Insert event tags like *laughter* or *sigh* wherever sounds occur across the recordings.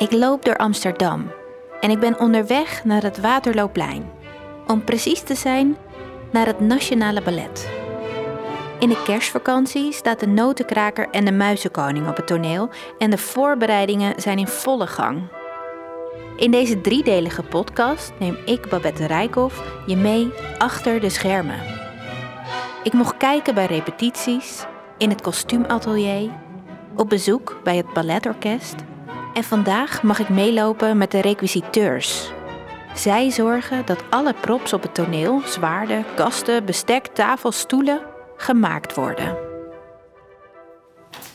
Ik loop door Amsterdam en ik ben onderweg naar het Waterloopplein. Om precies te zijn, naar het Nationale Ballet. In de kerstvakantie staat de Notenkraker en de Muizenkoning op het toneel en de voorbereidingen zijn in volle gang. In deze driedelige podcast neem ik, Babette Rijkhoff, je mee achter de schermen. Ik mocht kijken bij repetities, in het kostuumatelier, op bezoek bij het balletorkest en vandaag mag ik meelopen met de requisiteurs. Zij zorgen dat alle props op het toneel, zwaarden, kasten, bestek, tafels, stoelen, gemaakt worden.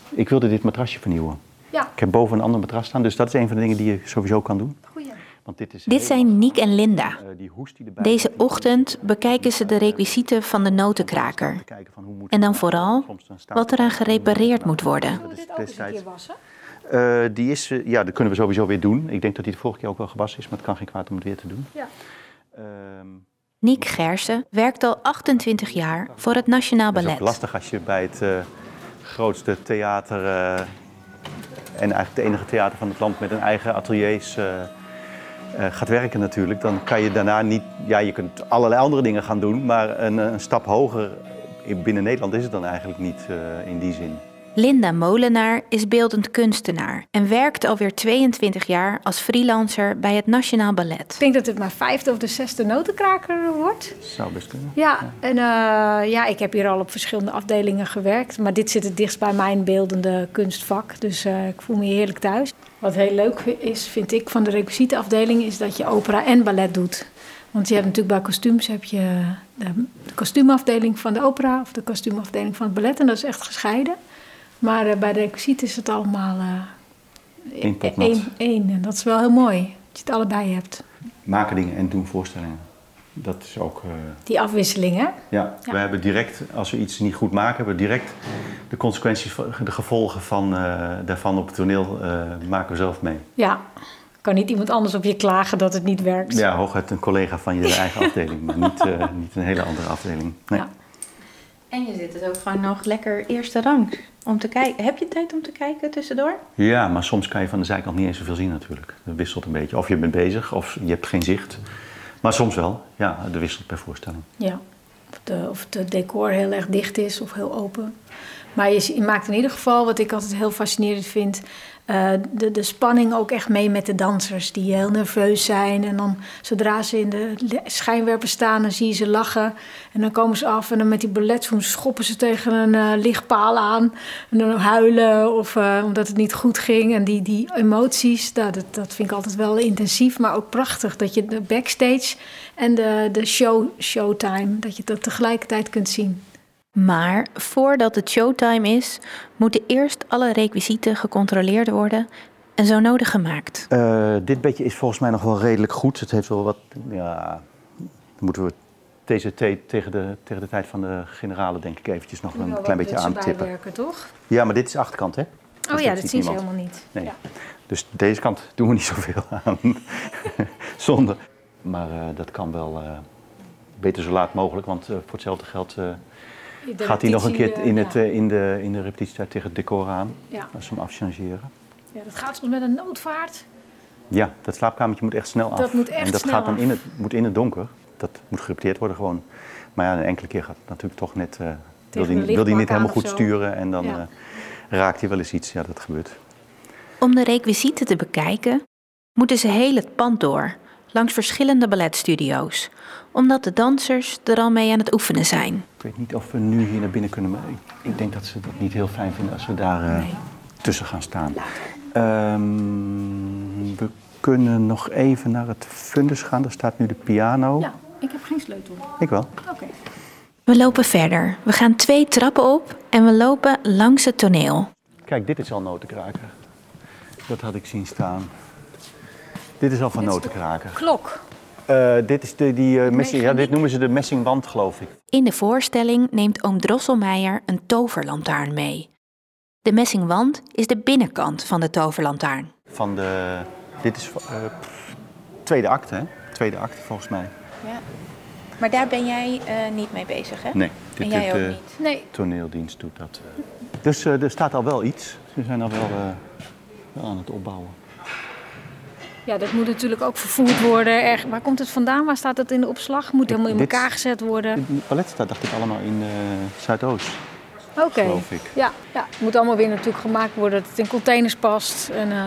Ik wilde dit matrasje vernieuwen. Ja. Ik heb boven een ander matras staan, dus dat is een van de dingen die je sowieso kan doen. Goeie. Want dit is Dit zijn Niek en Linda. Eh, die hoest die erbij Deze ochtend bekijken ze de requisieten van de notenkraker. te kijken van hoe moet En dan vooral wat eraan gerepareerd moet worden. Dit ook eens een keer wassen? Eh, die is, eh, ja, dat kunnen we sowieso weer doen. Ik denk dat die de vorige keer ook wel gewassen is, maar het kan geen kwaad om het weer te doen. Ja. Ehm, Niek Gersen werkt al 28 jaar voor het Nationaal dat is ook Ballet. lastig als je bij het eh, grootste theater eh, en eigenlijk het enige theater van het land met een eigen ateliers eh, eh, gaat werken natuurlijk. Dan kan je daarna niet, ja, je kunt allerlei andere dingen gaan doen, maar een, een stap hoger in- binnen Nederland is het dan eigenlijk niet eh, in die zin. Linda Molenaar is beeldend kunstenaar en werkt alweer 22 jaar als freelancer bij het Nationaal Ballet. Ik denk dat het mijn vijfde of de zesde notenkraker wordt. Zou best kunnen. Ja, en eh, ja, ik heb hier al op verschillende afdelingen gewerkt. Maar dit zit het dichtst bij mijn beeldende kunstvak. Dus eh, ik voel me hier heerlijk thuis. Wat heel leuk is, vind ik, van de requisietenafdeling... is dat je opera en ballet doet. Want je hebt natuurlijk bij kostuums heb je de, de kostuumafdeling van de opera... of de kostuumafdeling van het ballet. En dat is echt gescheiden. Maar eh, bij de requisiet is het allemaal eh, pot nat. één, één. En dat is wel heel mooi, dat je het allebei hebt. Maken dingen en doen voorstellingen. Dat is ook. eh, Die afwisseling, hè? ja. Ja. we hebben direct, als we iets niet goed maken, hebben we direct de consequenties, de gevolgen van, daarvan op het toneel maken we zelf mee. Ja, kan niet iemand anders op je klagen dat het niet werkt. Ja, hooguit een collega van je eigen afdeling, maar niet, niet een hele andere afdeling. Nee. Ja. En je zit het ook gewoon nog lekker eerste rang om te kijken. Heb je tijd om te kijken tussendoor? Ja, maar soms kan je van de zijkant niet eens zoveel zien natuurlijk. Dat wisselt een beetje. Of je bent bezig, of je hebt geen zicht. Maar soms wel. Ja, dat wisselt per voorstelling. Ja. Of, de, of het decor heel erg dicht is of heel open. Maar je, maakt in ieder geval, wat ik altijd heel fascinerend vind, eh, de, de spanning ook echt mee met de dansers die heel nerveus zijn. En dan zodra ze in de schijnwerper staan, dan zie je ze lachen. En dan komen ze af en dan met die balletschoen schoppen ze tegen een eh, lichtpaal aan. En dan huilen of eh, omdat het niet goed ging. En die, die emoties, nou, dat, dat vind ik altijd wel intensief, maar ook prachtig. Dat je de backstage en de, de show, showtime, dat je dat tegelijkertijd kunt zien. Maar voordat het showtime is, moeten eerst alle requisieten gecontroleerd worden en zo nodig gemaakt. Eh, dit bedje is volgens mij nog wel redelijk goed. Het heeft wel wat. Ja, dan moeten we deze te- tegen, de, tegen de tijd van de generalen, denk ik, eventjes nog een klein beetje aantippen. bijwerken, toch? Ja, maar dit is de achterkant, hè? Dus Oh ja, dat ziet zien ze helemaal niet. Nee. Ja. Dus deze kant doen we niet zoveel aan. *laughs* Zonde. Maar eh, dat kan wel eh, beter zo laat mogelijk, want voor hetzelfde geld eh, gaat hij nog een keer repetitie, in, eh, het, ja. eh, in, de, in de repetitietijd tegen het decor aan. Ja. Als we hem afchangeren. ja, dat gaat soms met een noodvaart. Ja, dat slaapkamertje moet echt snel af. Dat moet echt en dat snel gaat dan af. in het, moet in het donker. Dat moet gerepeteerd worden gewoon. Maar ja, een enkele keer gaat het natuurlijk toch net... eh wil hij wil die niet helemaal goed sturen en dan Ja. eh, raakt hij wel eens iets. Ja, dat gebeurt. Om de requisieten te bekijken, moeten ze heel het pand door, langs verschillende balletstudio's, omdat de dansers er al mee aan het oefenen zijn. Ik weet niet of we nu hier naar binnen kunnen, maar ik, ik denk dat ze dat niet heel fijn vinden als we daar eh, Nee. tussen gaan staan. Ehm, we kunnen nog even naar het fundus gaan. Daar staat nu de piano. Ja, ik heb geen sleutel. Ik wel. Oké. We lopen verder. We gaan twee trappen op en we lopen langs het toneel. Kijk, dit is al notenkraker. Dat had ik zien staan. Dit is al van Dit notenkraker. Klok. Eh, dit is de, die, eh, messing, ja, dit noemen ze de messingwand, geloof ik. In de voorstelling neemt oom Drosselmeijer een toverlantaarn mee. De messingwand is de binnenkant van de toverlantaarn. Van de, dit is eh, pff, tweede acte, hè? Tweede acte, volgens mij. Ja. Maar daar ben jij niet mee bezig, hè? Nee, dit En jij doet ook de niet. Nee, toneeldienst doet dat. Dus eh, er staat al wel iets. Ze zijn al wel, eh, wel aan het opbouwen. Ja, dat moet natuurlijk ook vervoerd worden. Erg, waar komt het vandaan? Waar staat het in de opslag? Moet helemaal in elkaar gezet worden. Het palet staat dacht ik allemaal in eh, Zuidoost, Oké. geloof ik. Ja, ja, het moet allemaal weer natuurlijk gemaakt worden dat het in containers past. En, eh,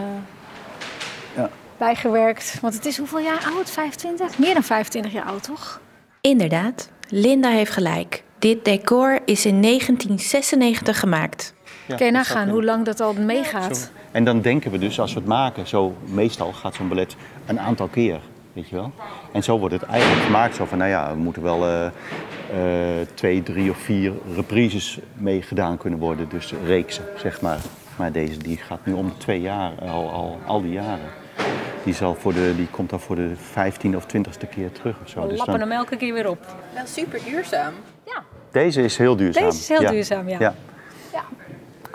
Ja. Bijgewerkt. Want het is hoeveel jaar oud? 25? Meer dan 25 jaar oud, toch? Inderdaad, Linda heeft gelijk. Dit decor is in 1996 gemaakt. Ja, Kun je nagaan hoe lang dat al meegaat? Zo. En dan denken we dus, als we het maken, zo meestal gaat zo'n ballet een aantal keer, weet je wel. En zo wordt het eigenlijk gemaakt, zo van, nou ja, er moeten wel eh, eh, twee, drie of vier reprises mee gedaan kunnen worden. Dus reeksen, zeg maar. Maar deze die gaat nu om twee jaar, al, al, al die jaren. Die, zal voor de, die komt dan voor de vijftiende of twintigste keer terug of zo. We Dus lappen dan- hem elke keer weer op. Wel super duurzaam. Ja, deze is heel duurzaam. Deze is heel Ja. duurzaam, ja.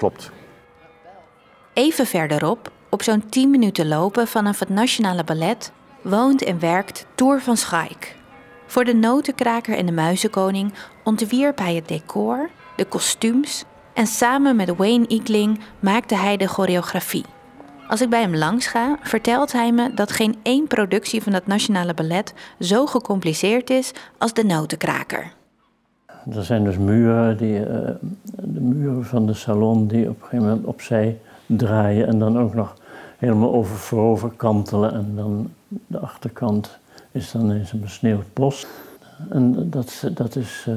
Klopt. Even verderop, op zo'n 10 minuten lopen vanaf het Nationale Ballet, woont en werkt Toer van Schaik. Voor de Notenkraker en de Muizenkoning ontwierp hij het decor, de kostuums en samen met Wayne Eagling maakte hij de choreografie. Als ik bij hem langs ga, vertelt hij me dat geen één productie van het Nationale Ballet zo gecompliceerd is als de Notenkraker. Er zijn dus muren, die, eh, de muren van de salon die op een gegeven moment opzij draaien en dan ook nog helemaal over voorover kantelen. En dan de achterkant is dan eens een besneeuwd bos. En dat, dat is eh,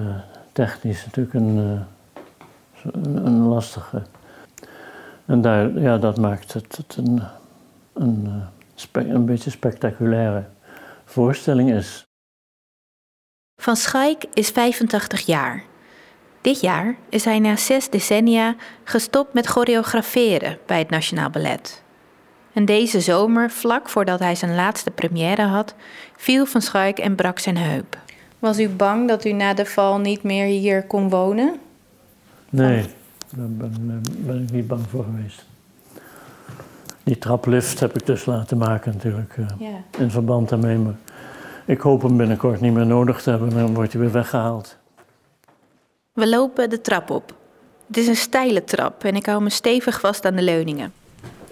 technisch natuurlijk een, eh, een, lastige. En daar, ja, dat maakt het, het een, een, een beetje spectaculaire voorstelling is. Van Schaik is 85 jaar. Dit jaar is hij na zes decennia gestopt met choreograferen bij het Nationaal Ballet. En deze zomer, vlak voordat hij zijn laatste première had, viel Van Schaik en brak zijn heup. Was u bang dat u na de val niet meer hier kon wonen? Nee, daar ben, ben ik niet bang voor geweest. Die traplift heb ik dus laten maken natuurlijk, eh, Ja. in verband daarmee. Ik hoop hem binnenkort niet meer nodig te hebben, dan wordt hij weer weggehaald. We lopen de trap op. Het is een steile trap en ik hou me stevig vast aan de leuningen.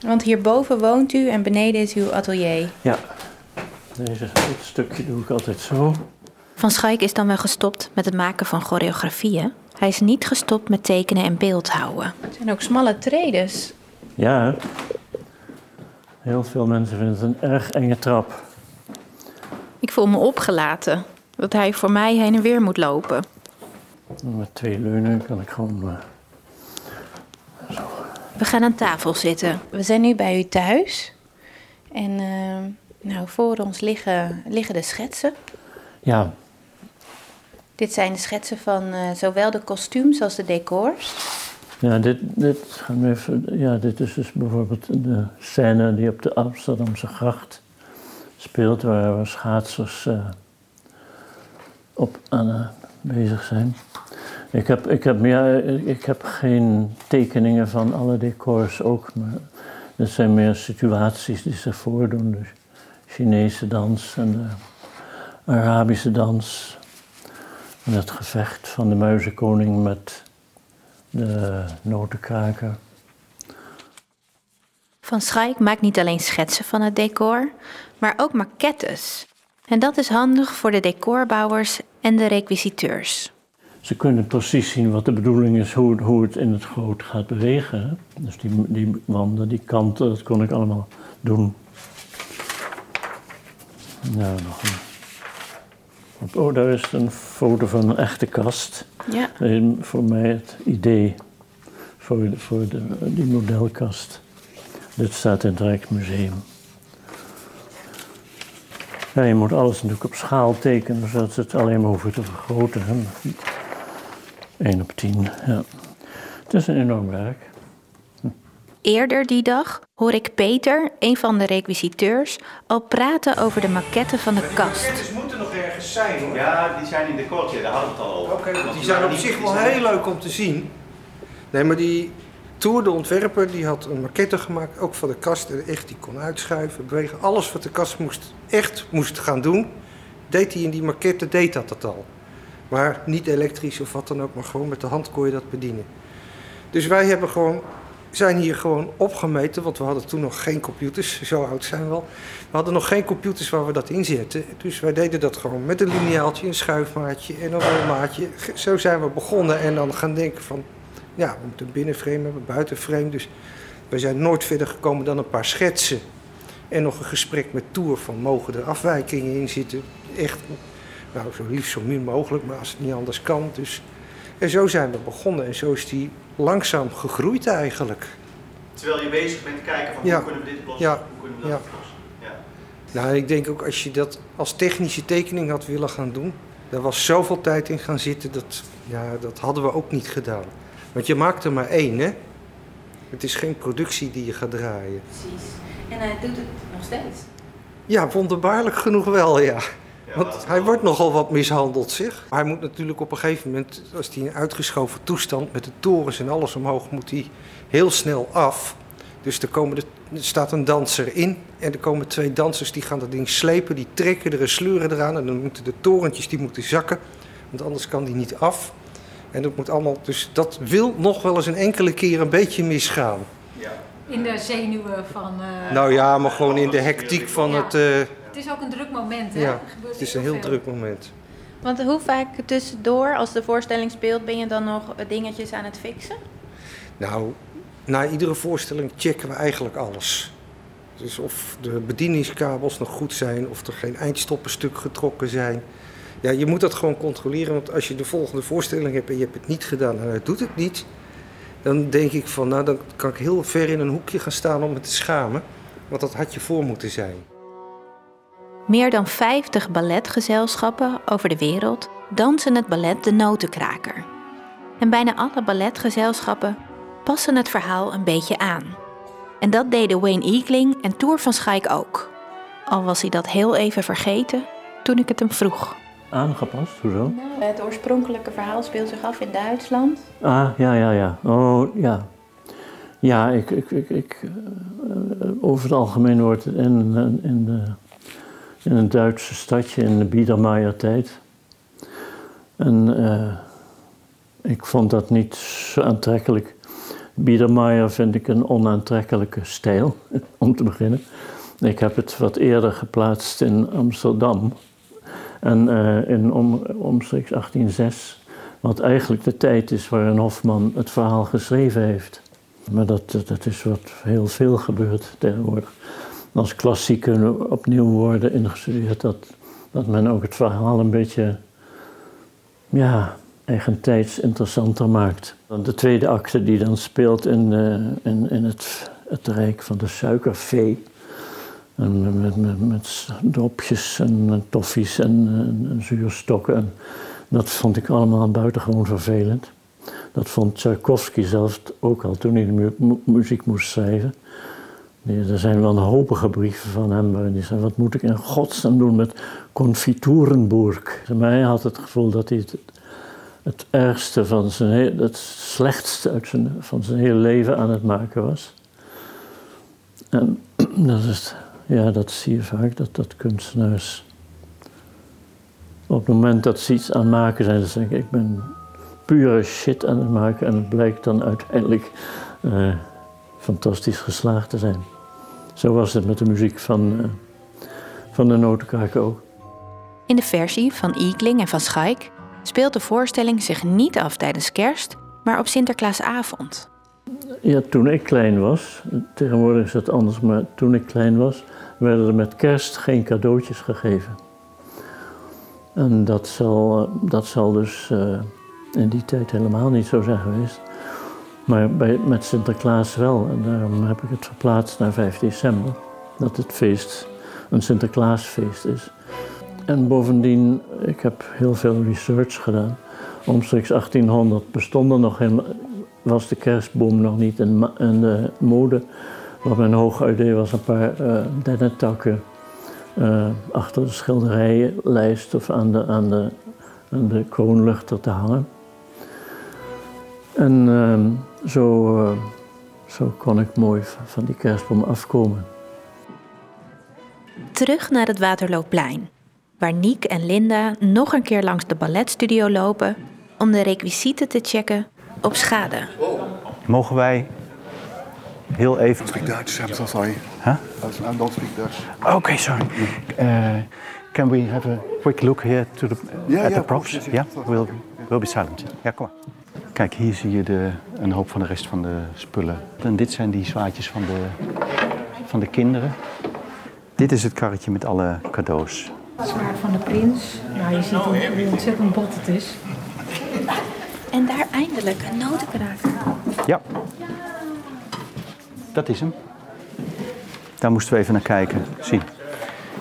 Want hierboven woont u en beneden is uw atelier. Ja, Deze, dit stukje doe ik altijd zo. Van Schaik is dan wel gestopt met het maken van choreografieën. Hij is niet gestopt met tekenen en beeldhouden. Het zijn ook smalle tredes. Ja, heel veel mensen vinden het een erg enge trap. Ik voel me opgelaten dat hij voor mij heen en weer moet lopen. Met twee leunen kan ik gewoon... eh, We gaan aan tafel zitten. We zijn nu bij u thuis. En eh, nou, voor ons liggen, liggen de schetsen. ja, Dit zijn de schetsen van eh, zowel de kostuums als de decors. Ja, dit, dit, gaan we even, ja, dit is dus bijvoorbeeld de scène die op de Amsterdamse gracht speelt, waar, waar schaatsers eh, op aan eh, bezig zijn. Ik heb, ik, heb, ja, ik heb geen tekeningen van alle decors ook, maar dit zijn meer situaties die zich voordoen. Dus Chinese dans en de Arabische dans. En het gevecht van de muizenkoning met de notenkraker. Van Schaik maakt niet alleen schetsen van het decor, maar ook maquettes. En dat is handig voor de decorbouwers en de requisiteurs. Ze kunnen precies zien wat de bedoeling is, hoe, hoe het in het groot gaat bewegen. Dus die, die wanden, die kanten, dat kon ik allemaal doen. Nou, nog een. Oh, daar is een foto van een echte kast. Ja. Eh, Voor mij het idee voor, de, voor de, die modelkast. Dit staat in het Rijksmuseum. Ja, je moet alles natuurlijk op schaal tekenen, zodat ze het alleen maar hoeven te vergroten. Hè. 1 op 10, ja. Het is een enorm werk. Eerder die dag hoor ik Peter, een van de requisiteurs, al praten over de maquette van de kast. Maquettes moeten nog ergens zijn hoor. Ja, die zijn in de kortje, daar hadden we het al over. Oké, Want die zijn op zich die wel heel leuk om te zien. Nee, maar die Tour, de ontwerper, die had een maquette gemaakt, ook van de kast. En echt, die kon uitschuiven, bewegen. Alles wat de kast moest, echt moest gaan doen, deed hij in die maquette, deed dat het al. Maar niet elektrisch of wat dan ook, maar gewoon met de hand kon je dat bedienen. Dus wij hebben gewoon zijn hier gewoon opgemeten, want we hadden toen nog geen computers, zo oud zijn we al. We hadden nog geen computers waar we dat in zetten. Dus wij deden dat gewoon met een lineaaltje, een schuifmaatje en een rolmaatje. Zo zijn we begonnen en dan gaan denken van, ja, we moeten een binnenframe hebben, een buitenframe. Dus we zijn nooit verder gekomen dan een paar schetsen. En nog een gesprek met Tour van mogen er afwijkingen in zitten. Echt, nou zo liefst zo min mogelijk, maar als het niet anders kan. Dus, en zo zijn we begonnen en zo is die langzaam gegroeid eigenlijk. Terwijl je bezig bent kijken van Ja. hoe kunnen we dit oplossen, Ja. hoe kunnen we dat Ja. oplossen. Ja. Nou, ik denk ook als je dat als technische tekening had willen gaan doen, daar was zoveel tijd in gaan zitten, dat, ja, dat hadden we ook niet gedaan. Want je maakt er maar één, hè? Het is geen productie die je gaat draaien. Precies. En hij doet het nog steeds. Ja, wonderbaarlijk genoeg wel, ja. Want hij wordt nogal wat mishandeld, zeg. Hij moet natuurlijk op een gegeven moment, als hij in uitgeschoven toestand met de torens en alles omhoog, moet hij heel snel af. Dus er, komen de, er staat een danser in en er komen twee dansers die gaan dat ding slepen, die trekken er en sleuren eraan en dan moeten de torentjes die moeten zakken, want anders kan die niet af. En dat moet allemaal, dus dat wil nog wel eens een enkele keer een beetje misgaan. Ja. In de zenuwen van... eh, Nou ja, maar gewoon in de hectiek van Ja. het, eh, Het is ook een druk moment, hè? Ja, gebeurt het is een heel veel. druk moment. Want hoe vaak tussendoor, als de voorstelling speelt, ben je dan nog dingetjes aan het fixen? Nou, na iedere voorstelling checken we eigenlijk alles. Dus of de bedieningskabels nog goed zijn, of er geen eindstoppen stuk getrokken zijn. Ja, je moet dat gewoon controleren, want als je de volgende voorstelling hebt en je hebt het niet gedaan en hij doet het niet, dan denk ik van, nou, dan kan ik heel ver in een hoekje gaan staan om me te schamen. Want dat had je voor moeten zijn. Meer dan 50 balletgezelschappen over de wereld dansen het ballet De Notenkraker. En bijna alle balletgezelschappen passen het verhaal een beetje aan. En dat deden Wayne Eagling en Tour van Schaik ook. Al was hij dat heel even vergeten toen ik het hem vroeg. Aangepast, hoezo? Nou, het oorspronkelijke verhaal speelt zich af in Duitsland. Ah, ja, ja, ja. Oh, ja. Ja, ik, ik, ik, ik, eh, over het algemeen wordt het in, in, in, de, in een Duitse stadje in de Biedermeier-tijd. En eh, ik vond dat niet zo aantrekkelijk. Biedermeier vind ik een onaantrekkelijke stijl, *laughs* om te beginnen. Ik heb het wat eerder geplaatst in Amsterdam. En eh, in om, omstreeks 1806 wat eigenlijk de tijd is waarin Hofman het verhaal geschreven heeft. Maar dat, dat, is wat heel veel gebeurt tegenwoordig. Als klassieken opnieuw worden ingestudeerd, dat, dat men ook het verhaal een beetje ja, eigentijds interessanter maakt. De tweede acte die dan speelt in, eh, in, in het, het rijk van de suikervee. En met, met, met dropjes en toffies en, en, en zuurstokken. En dat vond ik allemaal buitengewoon vervelend. Dat vond Tchaikovsky zelf ook al toen hij muziek moest schrijven. Er zijn wel een hopige brieven van hem waarin hij zei: Wat moet ik in godsnaam doen met Confiturenburg? Maar hij had het gevoel dat hij het, ergste van zijn, he- het slechtste uit zijn, van zijn hele leven aan het maken was. En *clears throat* dat, is, ja, dat zie je vaak, dat, dat kunstenaars op het moment dat ze iets aan het maken zijn, dan zeggen ik ben pure shit aan het maken en het blijkt dan uiteindelijk eh, fantastisch geslaagd te zijn. Zo was het met de muziek van, eh, van de Notenkraker ook. In de versie van Eagling en van Schaik speelt de voorstelling zich niet af tijdens kerst, maar op Sinterklaasavond. Ja, toen ik klein was, tegenwoordig is dat anders, maar toen ik klein was, werden er met kerst geen cadeautjes gegeven. En dat zal, eh, dat zal dus eh, in die tijd helemaal niet zo zijn geweest. Maar bij, met Sinterklaas wel. En daarom heb ik het verplaatst naar 5 december. Dat het feest een Sinterklaasfeest is. En bovendien, ik heb heel veel research gedaan. Omstreeks 1800 bestond er nog helemaal, was de kerstboom nog niet in, de mode. Wat mijn hooguit deed was een paar eh dennetakken eh, achter de schilderijenlijst of aan de, aan de, aan de kroonluchter te hangen. En ehm, zo, eh, zo kon ik mooi van die kerstboom afkomen. Terug naar het Waterloopplein, waar Niek en Linda nog een keer langs de balletstudio lopen om de requisieten te checken op schade. Mogen wij heel even. Dutch, I'm so sorry. Huh? I don't speak Dutch. Okay, sorry. Uh, can we have a quick look here to the, Yeah, at yeah, the props? Ja, yes. we'll, we'll be silent. Ja, kom maar. Kijk, hier zie je de, een hoop van de rest van de spullen. En dit zijn die zwaadjes van de, van de kinderen. Dit is het karretje met alle cadeaus. Het zwaard van de prins. Nou, je ziet hoe, hoe ontzettend bot het is. En daar eindelijk een notenkraker. Ja. Dat is hem. Daar moesten we even naar kijken. Zien.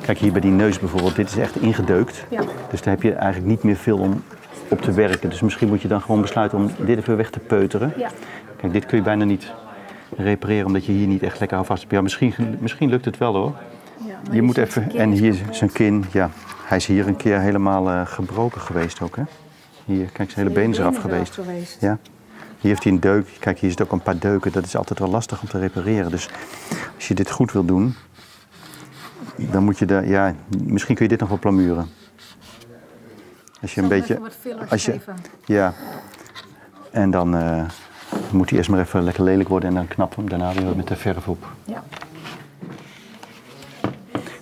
Kijk hier bij die neus bijvoorbeeld. Dit is echt ingedeukt. Ja. Dus daar heb je eigenlijk niet meer veel om op te werken. Dus misschien moet je dan gewoon besluiten om dit even weg te peuteren. Ja. Kijk, dit kun je bijna niet repareren omdat je hier niet echt lekker aan vast hebt. Ja, misschien, misschien lukt het wel hoor. Ja, Je moet even. En hier zijn kin. Ja, hij is hier een keer helemaal eh, gebroken geweest ook. Hè? Hier, kijk, zijn hele been is eraf geweest. geweest. Ja. Hier heeft hij een deuk. Kijk, hier zit ook een paar deuken. Dat is altijd wel lastig om te repareren. Dus als je dit goed wil doen, dan moet je daar, ja, misschien kun je dit nog wel plamuren. Als je een beetje, als je, ja. En dan eh, moet hij eerst maar even lekker lelijk worden en dan knappen we hem daarna weer met de verf op. Ja.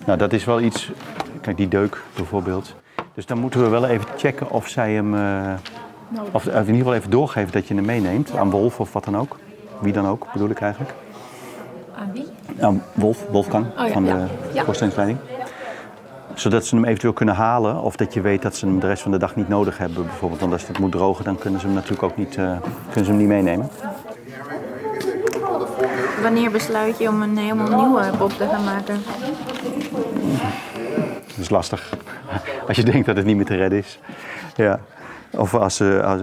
Nou, dat is wel iets. Kijk, die deuk bijvoorbeeld. Dus dan moeten we wel even checken of zij hem. eh, of, of in ieder geval even doorgeven dat je hem meeneemt. Aan Wolf of wat dan ook. Wie dan ook, bedoel ik eigenlijk. Aan wie? Aan Wolf, Wolfgang Oh ja, van de ja. Ja. voorstellingsleiding. Zodat ze hem eventueel kunnen halen. Of dat je weet dat ze hem de rest van de dag niet nodig hebben. Bijvoorbeeld, want als het moet drogen, dan kunnen ze hem natuurlijk ook niet, eh, kunnen ze hem niet meenemen. Wanneer besluit je om een helemaal nieuwe pop te gaan maken? Dat is lastig. Als je denkt dat het niet meer te redden is. Ja. Of als, eh, als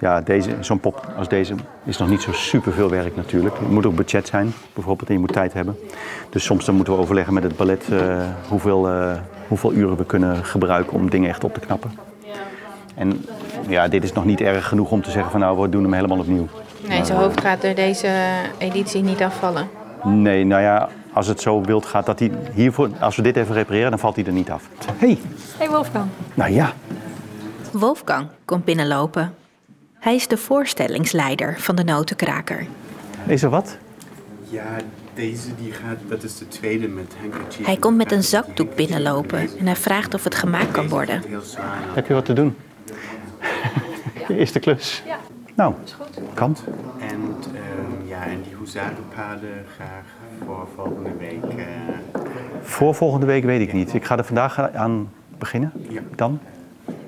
ja, deze, zo'n pop als deze is nog niet zo superveel werk natuurlijk. Er moet ook budget zijn, bijvoorbeeld, en je moet tijd hebben. Dus soms dan moeten we overleggen met het ballet eh, hoeveel, eh, hoeveel uren we kunnen gebruiken om dingen echt op te knappen. En ja, dit is nog niet erg genoeg om te zeggen van nou, we doen hem helemaal opnieuw. Nee, zijn hoofd gaat er deze editie niet afvallen. Nee, nou ja, als het zo wild gaat dat hij hiervoor, als we dit even repareren, dan valt hij er niet af. hey, Hey Wolfgang. nou ja, Wolfgang komt binnenlopen. Hij is de voorstellingsleider van de notenkraker. is er wat? Ja, deze die gaat, dat is de tweede met handkerchief. Hij komt met een zakdoek binnenlopen en hij vraagt of het gemaakt kan worden. Heb je wat te doen? Je *laughs* eerste klus? Ja. Nou, kan. En ehm, ja, en die huzarenpaden graag voor volgende week. eh, Voor volgende week weet ik niet. Ik ga er vandaag aan beginnen. Ja. Dan.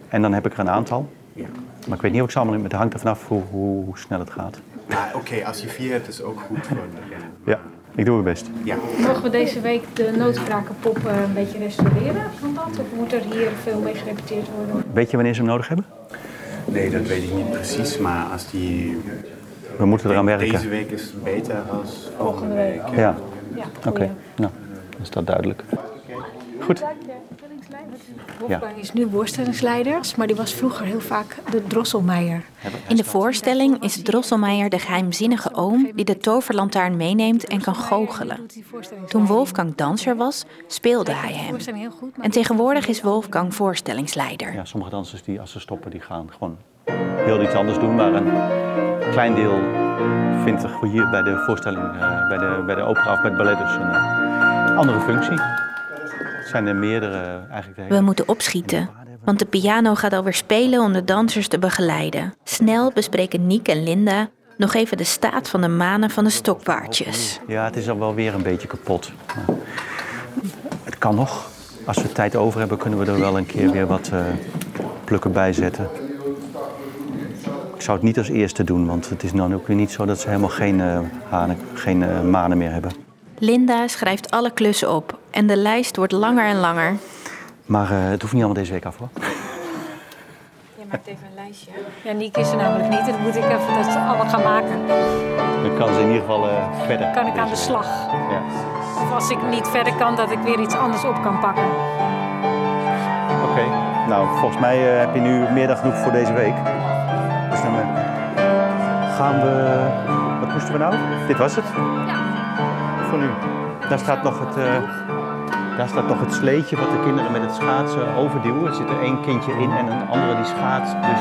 En dan heb ik er een aantal. ja. Maar ik weet niet of ik ze allemaal in. Het hangt er vanaf hoe, hoe, hoe snel het gaat. Maar oké, als je vier hebt, is ook goed voor de. Ja, ik doe mijn best. Ja. Mogen we deze week de noodkrakenpop eh, een beetje restaureren? Kan dat? Of moet er hier veel mee gerepeteerd worden? Weet je wanneer ze hem nodig hebben? Nee, dat weet ik niet precies, maar als die... We moeten eraan Deze werken. week is beter als volgende week. Ja, Ja, oké. Nou, dan is dat duidelijk. Goed. Wolfgang is nu voorstellingsleider, maar die was vroeger heel vaak de Drosselmeijer. In de voorstelling is Drosselmeijer de geheimzinnige oom die de toverlantaarn meeneemt en kan goochelen. Toen Wolfgang danser was, speelde hij hem. En tegenwoordig is Wolfgang voorstellingsleider. Ja, sommige dansers die als ze stoppen, die gaan gewoon heel iets anders doen. Maar een klein deel vindt er hier bij de voorstelling, eh, bij, de, bij de opera of bij het ballet dus een eh, andere functie. Het zijn er meerdere eh, eigenlijk. We moeten opschieten, want de piano gaat alweer spelen om de dansers te begeleiden. Snel bespreken Niek en Linda nog even de staat van de manen van de stokpaardjes. Ja, het is al wel weer een beetje kapot. Maar het kan nog. Als we tijd over hebben, kunnen we er wel een keer weer wat plukken bij zetten. Ik zou het niet als eerste doen, want het is dan ook weer niet zo dat ze helemaal geen, eh, hanen, geen eh, manen meer hebben. Linda schrijft alle klussen op en de lijst wordt langer en langer. Maar eh, het hoeft niet allemaal deze week af hoor. *laughs* Je maakt even een lijstje. Ja, Niek is er namelijk niet. En dan moet ik even dat allemaal gaan maken. Dan kan ze in ieder geval eh, verder. kan ik aan de slag. Ja. Of als ik niet verder kan, dat ik weer iets anders op kan pakken. Oké, nou volgens mij eh, heb je nu meer dan genoeg voor deze week. Gaan we. Wat moesten we nou? Dit was het? Ja. Voor nu. Daar staat nog het. eh, daar staat nog het sleetje wat de kinderen met het schaatsen overduwen. Er zit er één kindje in en een andere die schaatst. Dus